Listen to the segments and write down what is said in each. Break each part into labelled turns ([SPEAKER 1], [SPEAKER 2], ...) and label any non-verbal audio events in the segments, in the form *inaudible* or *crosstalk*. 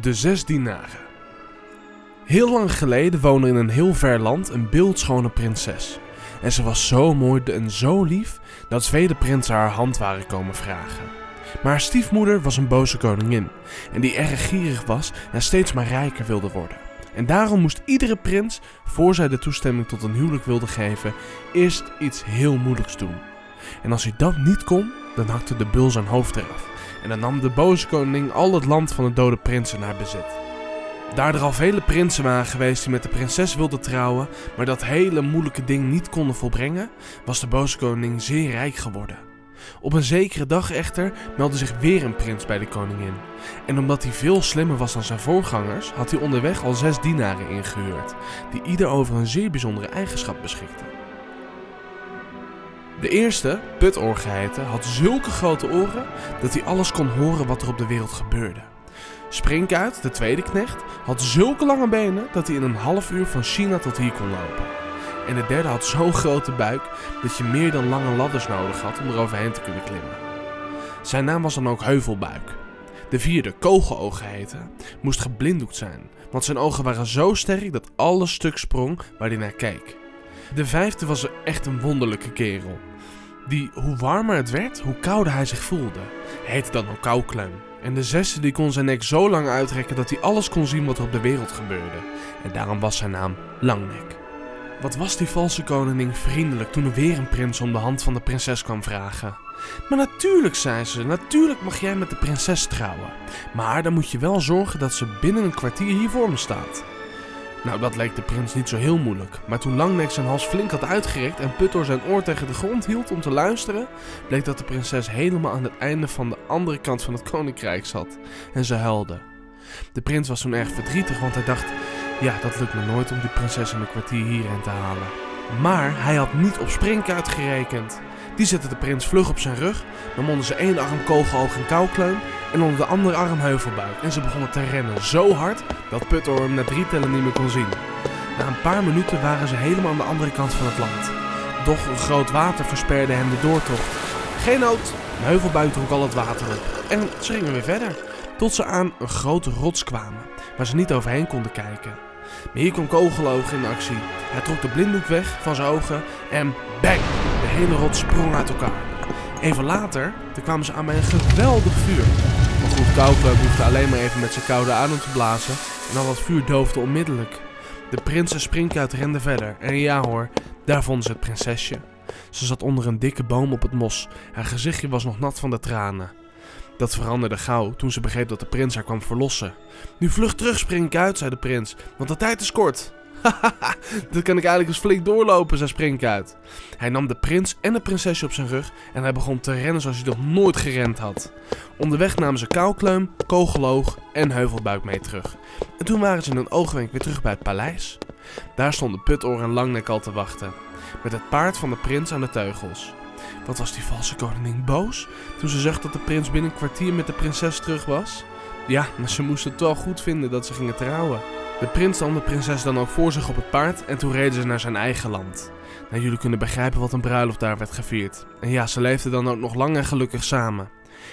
[SPEAKER 1] De Zes Dienaren. Heel lang geleden woonde in een heel ver land een beeldschone prinses. En ze was zo mooi en zo lief dat vele prinsen haar hand waren komen vragen. Maar haar stiefmoeder was een boze koningin en die erg gierig was en steeds maar rijker wilde worden. En daarom moest iedere prins, voor zij de toestemming tot een huwelijk wilde geven, eerst iets heel moeilijks doen. En als hij dat niet kon, dan hakte de bul zijn hoofd eraf. En dan nam de boze koning al het land van de dode prinsen naar bezit. Daar er al vele prinsen waren geweest die met de prinses wilden trouwen, maar dat hele moeilijke ding niet konden volbrengen, was de boze koning zeer rijk geworden. Op een zekere dag echter meldde zich weer een prins bij de koningin. En omdat hij veel slimmer was dan zijn voorgangers, had hij onderweg al zes dienaren ingehuurd, die ieder over een zeer bijzondere eigenschap beschikten. De eerste, Putoor geheten, had zulke grote oren dat hij alles kon horen wat er op de wereld gebeurde. Sprinkuit, de tweede knecht, had zulke lange benen dat hij in een half uur van China tot hier kon lopen. En de derde had zo'n grote buik dat je meer dan lange ladders nodig had om er overheen te kunnen klimmen. Zijn naam was dan ook Heuvelbuik. De vierde, Kogeloog geheten, moest geblinddoekt zijn, want zijn ogen waren zo sterk dat alles stuk sprong waar hij naar keek. De vijfde was echt een wonderlijke kerel. Die, hoe warmer het werd, hoe kouder hij zich voelde. Hij heette dan ook Koukleum. En de zesde die kon zijn nek zo lang uitrekken dat hij alles kon zien wat er op de wereld gebeurde. En daarom was zijn naam Langnek. Wat was die valse koningin vriendelijk toen er weer een prins om de hand van de prinses kwam vragen. Maar natuurlijk, zei ze, natuurlijk mag jij met de prinses trouwen. Maar dan moet je wel zorgen dat ze binnen een kwartier hier voor me staat. Nou, dat leek de prins niet zo heel moeilijk. Maar toen Langnek zijn hals flink had uitgerekt en Puttor zijn oor tegen de grond hield om te luisteren, bleek dat de prinses helemaal aan het einde van de andere kant van het koninkrijk zat. En ze huilde. De prins was toen erg verdrietig, want hij dacht: ja, dat lukt me nooit om die prinses in een kwartier hierheen te halen. Maar hij had niet op springkuit gerekend. Die zette de prins vlug op zijn rug, nam onder zijn ene arm kogeloog en koukleun en onder de andere arm heuvelbuik. En ze begonnen te rennen zo hard dat Puttor hem na drie tellen niet meer kon zien. Na een paar minuten waren ze helemaal aan de andere kant van het land. Doch een groot water versperde hem de doortocht. Geen nood, de heuvelbuik trok al het water op. En ze gingen weer verder, tot ze aan een grote rots kwamen, waar ze niet overheen konden kijken. Maar hier kwam Kogeloog in actie. Hij trok de blinddoek weg van zijn ogen en bang! De hele rots sprong uit elkaar. Even later toen kwamen ze aan bij een geweldig vuur. Maar goed, Kauwkleum hoefde alleen maar even met zijn koude adem te blazen en al dat vuur doofde onmiddellijk. De prinsen springkuit renden verder en ja hoor, daar vonden ze het prinsesje. Ze zat onder een dikke boom op het mos. Haar gezichtje was nog nat van de tranen. Dat veranderde gauw toen ze begreep dat de prins haar kwam verlossen. Nu vlug terug, Springkuit, zei de prins, want de tijd is kort. Hahaha, *laughs* dat kan ik eigenlijk eens flink doorlopen, zei Springkuit. Hij nam de prins en de prinsesje op zijn rug en hij begon te rennen zoals hij nog nooit gerend had. Onderweg namen ze Koukleum, Kogeloog en Heuvelbuik mee terug. En toen waren ze in een oogwenk weer terug bij het paleis. Daar stonden Putoor en Langnek al te wachten, met het paard van de prins aan de teugels. Wat was die valse koningin boos toen ze zag dat de prins binnen een kwartier met de prinses terug was? Ja, maar ze moesten het wel goed vinden dat ze gingen trouwen. De prins nam de prinses dan ook voor zich op het paard en toen reden ze naar zijn eigen land. Nou, jullie kunnen begrijpen wat een bruiloft daar werd gevierd. En ja, ze leefden dan ook nog lang en gelukkig samen.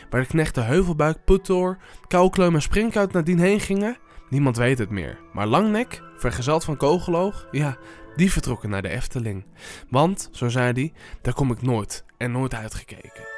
[SPEAKER 1] Waar de knechten Heuvelbuik, Puttor, Koukleum en Springkuit nadien heen gingen, niemand weet het meer. Maar Langnek, vergezeld van Kogeloog, ja, die vertrokken naar de Efteling. Want, zo zei hij, daar kom ik nooit en nooit uitgekeken.